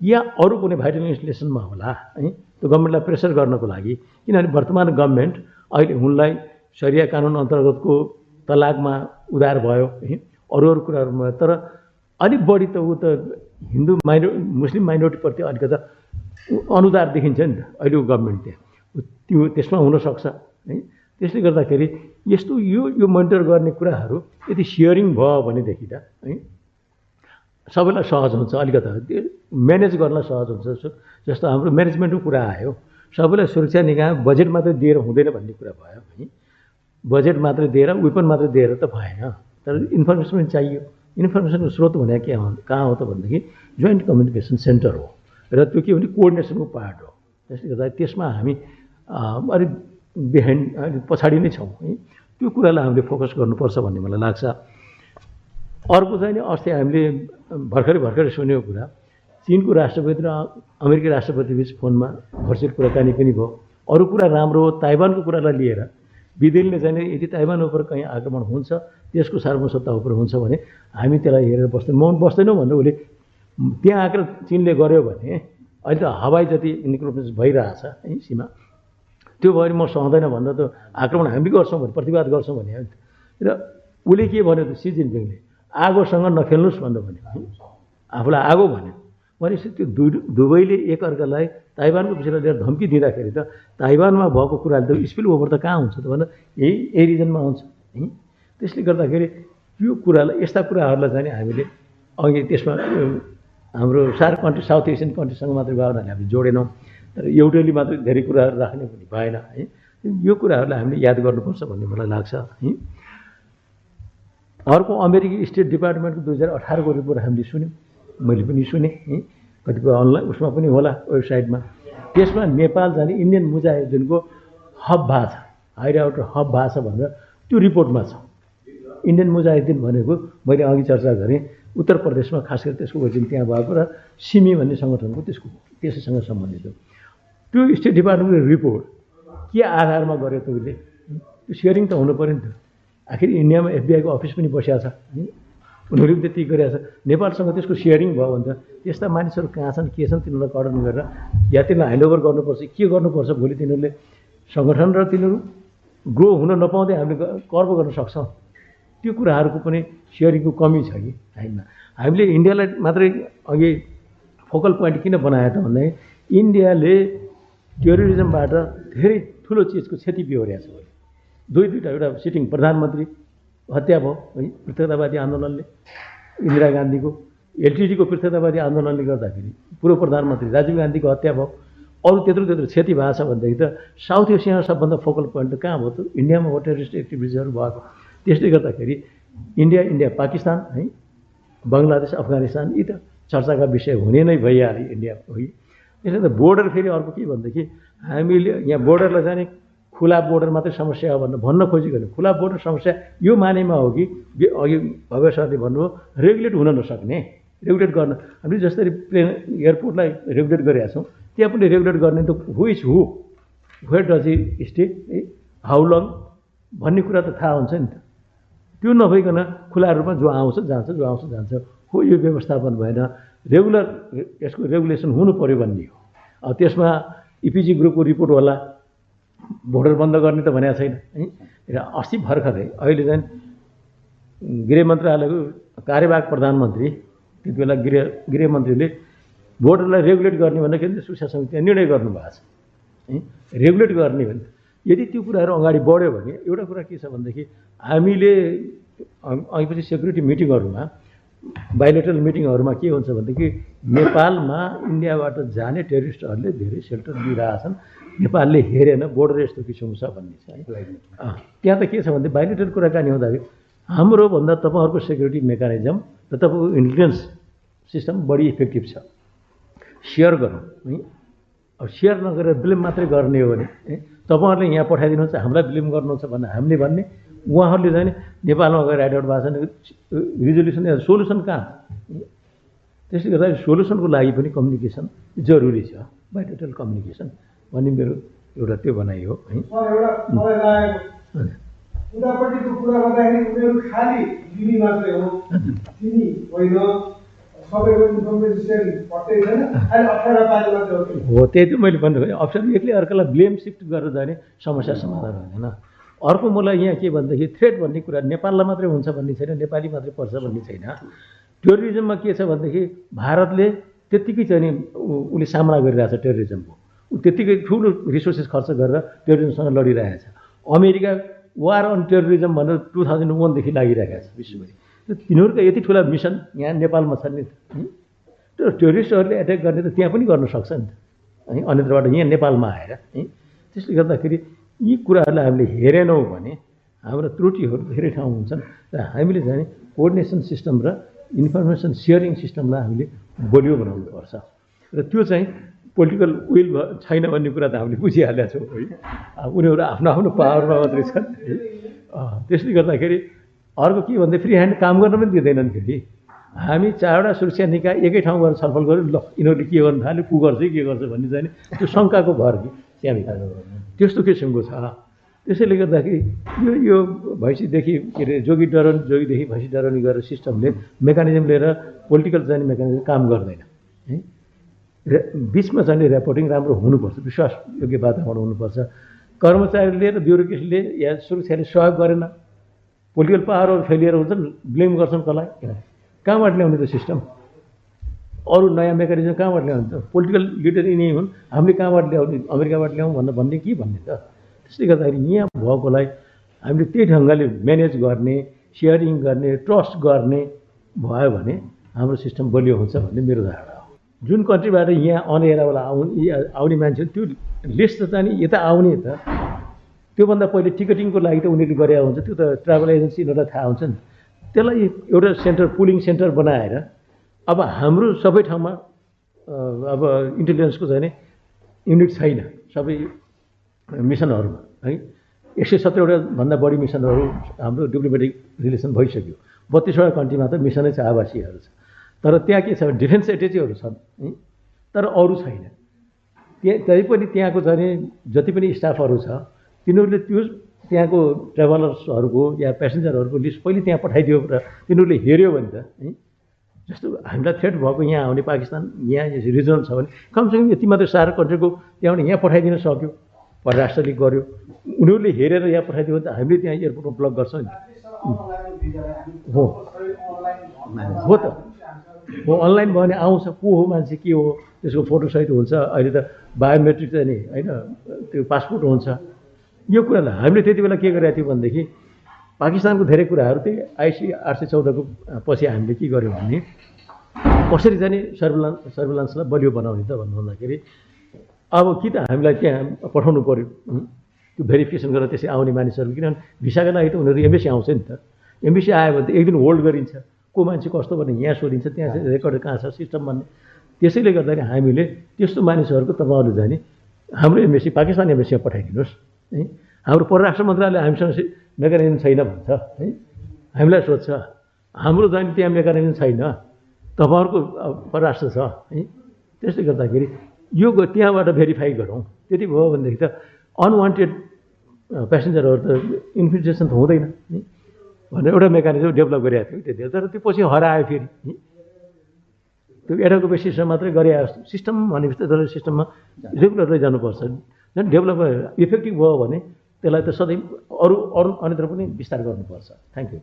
या अरू कुनै भाइटल इन्स्टलेसनमा होला है त्यो गभर्मेन्टलाई प्रेसर गर्नको लागि। किनभने वर्तमान गभर्मेन्ट अहिले उनलाई सरिया कानुन अन्तर्गतको तलाकमा उधार भयो है अरू अरू कुराहरूमा। तर अलिक बढी त ऊ त हिन्दू माइनो मुस्लिम माइनोरिटीप्रति अलिकति अनुदार देखिन्छ नि त अहिलेको गभर्मेन्ट त्यहाँ त्यो त्यसमा हुनसक्छ है। त्यसले गर्दाखेरि यस्तो यो यो मोनिटर गर्ने कुराहरू यदि सेयरिङ भयो भनेदेखि त है सबैलाई सहज हुन्छ अलिकति म्यानेज गर्न सहज हुन्छ जस्तो हाम्रो म्यानेजमेन्टको कुरा आयो। सबैलाई सुरक्षा निकाय बजेट मात्रै दिएर हुँदैन भन्ने कुरा भयो है। बजेट मात्रै दिएर वेपन मात्रै दिएर त भएन। तर इन्फर्मेसन पनि चाहियो। इन्फर्मेसनको स्रोत भनेको के हो कहाँ हो त भनेदेखि जोइन्ट कम्युनिकेसन सेन्टर हो। र त्यो के भने कोअर्डिनेसनको पार्ट हो। त्यसले गर्दा त्यसमा हामी अलिक बिहाइन्ड पछाडि नै छौँ। है त्यो कुरालाई हामीले फोकस गर्नुपर्छ भन्ने मलाई लाग्छ। अर्को चाहिँ नि अस्ति हामीले भर्खरै भर्खरै सुनेको कुरा चिनको राष्ट्रपति र अमेरिकी राष्ट्रपति बिच फोनमा भर्चुअल कुराकानी पनि भयो। अरू कुरा राम्रो हो ताइवानको कुरालाई लिएर विदेलले चाहिँ यदि ताइवान उप कहीँ आक्रमण हुन्छ त्यसको सार्वभौमसत्ता उप हुन्छ भने हामी त्यसलाई हेरेर बस्दैन। मौन बस्दैनौँ भन्नु उसले त्यहाँ आएर चिनले गर्यो भने अहिले त हवाई जति इन्क्रोचमेन्ट भइरहेछ है सीमा त्यो भयो भने म सहँदैन भन्दा त आक्रमण हामी गर्छौँ भने प्रतिवाद गर्छौँ भने र उसले के भन्यो त सी जिनपिङले आगोसँग नखेल्नुहोस् भन्दा भन्यो। आफूलाई आगो भन्यो। भनेपछि त्यो दु दुवैले एकअर्कालाई ताइवानको विषयलाई लिएर धम्की दिँदाखेरि त ताइवानमा भएको कुराले त स्पिल ओभर त कहाँ हुन्छ त भन्दा यही यही रिजनमा आउँछ है त्यसले गर्दाखेरि यो कुरालाई यस्ता कुराहरूलाई चाहिँ हामीले अघि त्यसमा हाम्रो सार कन्ट्री साउथ एसियन कन्ट्रीसँग मात्रै भने हामीले जोडेनौँ। एउटैले मात्रै धेरै कुराहरू राख्ने पनि भएन है। यो कुराहरूलाई हामीले याद गर्नुपर्छ भन्ने मलाई लाग्छ है। अर्को अमेरिकी स्टेट डिपार्टमेन्टको दुई हजार अठारको रिपोर्ट हामीले सुन्यौँ मैले पनि सुनेँ है। कतिपय अनलाइन उसमा पनि होला वेबसाइटमा। त्यसमा नेपाल जाने इन्डियन मुजाहिदिनको हब छ हाइड हब छ भनेर त्यो रिपोर्टमा छ। इन्डियन मुजाहिदिन भनेको मैले अघि चर्चा गरेँ उत्तर प्रदेशमा खास गरी त्यसको ओरिजिन त्यहाँ भएको र सिमी भन्ने सङ्गठनको त्यसको त्यसैसँग सम्बन्धित हो। त्यो स्टेट डिपार्टमेन्टको रिपोर्ट के आधारमा गर्यो त उसले त्यो सेयरिङ त हुनु पऱ्यो नि त। आखिर इन्डियामा एफबिआईको अफिस पनि बसिएको छ। उनीहरूले पनि त्यति गरिरहेको छ। नेपालसँग त्यसको सेयरिङ भयो भने त त्यस्ता मानिसहरू कहाँ छन् के छन् तिनीहरूलाई कर्डन गरेर या तिनीहरूलाई ह्यान्डओभर गर्नुपर्छ के गर्नुपर्छ भोलि तिनीहरूले सङ्गठन र तिनीहरू ग्रो हुन नपाउँदै हामीले कर्व गर्न सक्छौँ। त्यो कुराहरूको पनि सेयरिङको कमी छ कि हामीमा। हामीले इन्डियालाई मात्रै अघि फोकल पोइन्ट किन बनायो त भन्दा इन्डियाले टेरोरिजमबाट धेरै ठुलो चिजको क्षति बिहोरेको छ। दुई दुईवटा एउटा सिटिङ प्रधानमन्त्री हत्या भयो है पृथकतावादी आन्दोलनले इन्दिरा गान्धीको एलटिटीको पृथकतावादी आन्दोलनले गर्दाखेरि पूर्व प्रधानमन्त्री राजीव गान्धीको हत्या भयो। अरू त्यत्रो त्यत्रो क्षति भएको छ भनेदेखि त साउथ एसियामा सबभन्दा फोकल पोइन्ट त कहाँ भयो त? इन्डियामा हो टेरिस्ट एक्टिभिटिजहरू भएको। त्यसले गर्दाखेरि इन्डिया इन्डिया पाकिस्तान है बङ्गलादेश अफगानिस्तान यी त चर्चाका विषय हुने नै भइहाल्यो इन्डिया है। त्यसले त बोर्डर फेरि अर्को के भनेदेखि हामीले यहाँ बोर्डरलाई चाहिँ खुला बोर्डर मात्रै समस्या हो भनेर भन्न खोजेको खुला बोर्डर समस्या यो मानेमा हो कि अघि भव्य सरले भन्नुभयो रेगुलेट हुन नसक्ने। रेगुलेट गर्न हामीले जसरी प्लेन एयरपोर्टलाई रेगुलेट गरेका छौँ त्यहाँ पनि रेगुलेट गर्ने त who is who where does he stay how long भन्ने कुरा त थाहा हुन्छ नि त। त्यो नभइकन खुला रूपमा जो आउँछ जान्छ जो आउँछ जान्छ। हो यो व्यवस्थापन भएन। रेगुलर यसको रेगुलेसन हुनु पऱ्यो भन्ने हो। अब त्यसमा इपिजी ग्रुपको रिपोर्ट होला। भोटर बन्द गर्ने त भनेको छैन। है? र अस्ति भर्खरै अहिले चाहिँ गृह मन्त्रालयको कार्यवाहक प्रधानमन्त्री त्यति बेला गृह गृहमन्त्रीले भोटरलाई रेगुलेट गर्ने भन्दाखेरि सुरक्षा समितिले निर्णय गर्नुभएको छ। है? रेगुलेट गर्ने भने यदि त्यो कुराहरू अगाडि बढ्यो भने एउटा कुरा के छ भनेदेखि हामीले अघिपछि सेक्युरिटी मिटिङहरूमा बायोलेटरल मिटिङहरूमा के हुन्छ भनेदेखि नेपालमा इन्डियाबाट जाने टेरिस्टहरूले धेरै सेल्टर दिइरहेछन्। नेपालले हेरेन बोर्डर यस्तो किसिमको छ भन्ने छ है। त्यहाँ त के छ भने बायोलेटरल कुराकानी हुँदाखेरि हाम्रोभन्दा तपाईँहरूको सेक्युरिटी मेकानिजम र तपाईँको इन्टेलिजेन्स सिस्टम बढी इफेक्टिभ छ। सेयर गरौँ है। अब सेयर नगरेर ब्लेम मात्रै गर्ने हो भने तपाईँहरूले यहाँ पठाइदिनुहुन्छ हामीलाई ब्लेम गर्नुहुन्छ भन्दा हामीले भन्ने उहाँहरूले चाहिँ नेपालमा गएर एडप्ट भएको छ रिजोल्युसन सोल्युसन कहाँ? त्यसले गर्दा सोल्युसनको लागि पनि कम्युनिकेसन जरुरी छ बायोटोटल कम्युनिकेसन भन्ने मेरो एउटा त्यो भनाइ हो है। उतापट्टिको कुरा गर्दाखेरि उनीहरू खालि चिनी मात्रै हो। चिनी होइन सबैको इन्फर्मेसन छैन खालि अप्ठ्यारो पार्टी मात्रै हो त्यही त मैले भन्नुभयो अप्सन एक्लै अर्कालाई ब्लेम सिफ्ट गरेर जाने समस्या समाधान हुँदैन। अर्को मलाई यहाँ के भनेदेखि थ्रेट भन्ने कुरा नेपाललाई मात्रै हुन्छ भन्ने छैन नेपाली मात्रै पर्छ भन्ने छैन। टेरोरिजममा के छ भनेदेखि भारतले त्यत्तिकै चाहिँ नि उसले सामना गरिरहेछ टेरोरिजमको ऊ त्यत्तिकै ठुलो रिसोर्सेस खर्च गरेर टेरोरिजमसँग लडिरहेको छ अमेरिका वार अन टेरोरिजम भनेर टु थाउजन्ड वानदेखि लागिरहेको छ विश्वभरि। तिनीहरूका यति ठुला मिसन यहाँ नेपालमा छन् नि? त्यो टेरोरिस्टहरूले एट्याक गर्ने त त्यहाँ पनि गर्न सक्छ नि त। है अन्यत्रबाट यहाँ नेपालमा आएर है त्यसले गर्दाखेरि यी कुराहरूलाई हामीले हेरेनौँ भने हाम्रो त्रुटिहरू धेरै ठाउँ हुन्छन् र हामीले चाहिँ कोअर्डिनेसन सिस्टम र इन्फर्मेसन सेयरिङ सिस्टमलाई हामीले बलियो बनाउनुपर्छ। र त्यो चाहिँ पोलिटिकल विल छैन भन्ने कुरा त हामीले बुझिहालेका छौँ है उनीहरू आफ्नो आफ्नो पावरमा मात्रै छन् है। त्यसले गर्दाखेरि अर्को के भन्दा फ्री ह्यान्ड काम गर्न पनि दिँदैनन् फेरि। हामी चारवटा सुरक्षा निकाय एकै ठाउँ गएर छलफल गऱ्यौँ ल यिनीहरूले के गर्नु थाल्यो को गर्छ के गर्छ भन्ने चाहिँ त्यो शङ्काको भर कि। त्यहाँ त्यस्तो किसिमको छ। त्यसैले गर्दाखेरि यो यो भैँसीदेखि के अरे जोगी डरन जोगीदेखि भैँसी डराउने गरेर सिस्टमले मेकानिजम लिएर पोलिटिकल चाहिँ मेकानिजम काम गर्दैन। है? रे बिचमा चाहिँ रेपोर्टिङ राम्रो हुनुपर्छ विश्वासयोग्य वातावरण हुनुपर्छ। कर्मचारीले र ब्युरोक्रेसीले या सुरक्षाले सहयोग गरेन। पोलिटिकल पावरहरू फेलियर हुन्छन् ब्लेम गर्छन् कसलाई? कहाँबाट ल्याउने त सिस्टम? अरू नयाँ मेकानिजम कहाँबाट ल्याउने त पोलिटिकल लिडर यिनी हुन्। हामीले कहाँबाट ल्याउने? अमेरिकाबाट ल्याउँ भनेर भन्ने के भन्ने त? त्यसले गर्दाखेरि यहाँ भएकोलाई हामीले त्यही ढङ्गले म्यानेज गर्ने सेयरिङ गर्ने ट्रस्ट गर्ने भयो भने हाम्रो सिस्टम बलियो हुन्छ भन्ने मेरो धारणा हो। जुन कन्ट्रीबाट यहाँ अनएरावाला आउने आउने मान्छे त्यो लिस्ट त चाहिँ नि यता आउने त। त्योभन्दा पहिले टिकटिङको लागि त उनीहरूले गरे हुन्छ। त्यो त ट्राभल एजेन्सी यिनीहरूलाई थाहा हुन्छ नि। त्यसलाई एउटा सेन्टर पुलिङ सेन्टर बनाएर अब हाम्रो सबै ठाउँमा अब इन्टेलिजेन्सको चाहिँ युनिट छैन सबै मिसनहरूमा है। एक सय सत्तरवटा भन्दा बढी मिसनहरू हाम्रो डिप्लोमेटिक रिलेसन भइसक्यो। बत्तिसवटा कन्ट्रीमा त मिसनै छ आवासीयहरू छ। तर त्यहाँ के छ भने डिफेन्स एटेचीहरू छन् है। तर अरू छैन। त्यहाँ तैपनि त्यहाँको चाहिँ जति पनि स्टाफहरू छ तिनीहरूले त्यो त्यहाँको ट्राभलर्सहरूको या पेसेन्जरहरूको लिस्ट पहिले त्यहाँ पठाइदियो र तिनीहरूले हेऱ्यो भने त है। जस्तो हामीलाई थ्रेट भएको यहाँ आउने पाकिस्तान यहाँ रिजनल छ भने कमसेकम यति मात्रै साह्रो कन्ट्रीको त्यहाँबाट यहाँ पठाइदिन सक्यो परराष्ट्रले गर्यो। उनीहरूले हेरेर यहाँ पठाइदियो भने त हामीले त्यहाँ एयरपोर्टमा ब्लक गर्छौँ नि। हो। हो त। हो अनलाइन भयो भने आउँछ को हो मान्छे के हो त्यसको फोटोसहित हुन्छ। अहिले त बायोमेट्रिक चाहिँ नि होइन त्यो पासपोर्ट हुन्छ। यो कुरालाई हामीले त्यति बेला के गरेका थियौँ भनेदेखि पाकिस्तानको धेरै कुराहरू त्यही आइसी आठ सय चौधको पछि हामीले के गर्यौँ भने कसरी चाहिँ नि सर्भिलान्स सर्भिलान्सलाई बलियो बनाउने त भन्नु भन्दाखेरि अब कि त हामीलाई त्यहाँ पठाउनु पऱ्यो त्यो भेरिफिकेसन गरेर त्यसै आउने मानिसहरू किनभने भिसाको लागि त उनीहरू एमबिसी आउँछ नि त। एमबिसी आयो भने त एक दिन होल्ड गरिन्छ। को मान्छे कस्तो भन्ने यहाँ सोधिन्छ त्यहाँ रेकर्ड कहाँ छ सिस्टम भन्ने। त्यसैले गर्दाखेरि हामीले त्यस्तो मानिसहरूको तपाईँहरूले चाहिँ नि हाम्रो एमबिसी पाकिस्तान एमबिसीमा पठाइदिनुहोस् है। हाम्रो परराष्ट्र मन्त्रालय हामीसँग मेकानिजम छैन भन्छ है? हामीलाई सोध्छ हाम्रो चाहिँ त्यहाँ मेकानिजम छैन तपाईँहरूको परराष्ट्र छ है? त्यसले गर्दाखेरि यो त्यहाँबाट भेरिफाई गरौँ। त्यति भयो भनेदेखि त अनवान्टेड पेसेन्जरहरू त इन्फिल्ट्रेसन त हुँदैन है? भनेर एउटा मेकानिजम डेभलप गरेको थियो त्यति। तर त्यो पछि हरायो फेरि। त्यो एडोको सिस्टम मात्रै गरे सिस्टम भनेपछि त सिस्टममा रेगुलर जानुपर्छ। झन् डेभलप इफेक्टिभ भयो भने त्यसलाई त सधैँ अरू अरू अन्यत्र पनि विस्तार गर्नुपर्छ। Thank you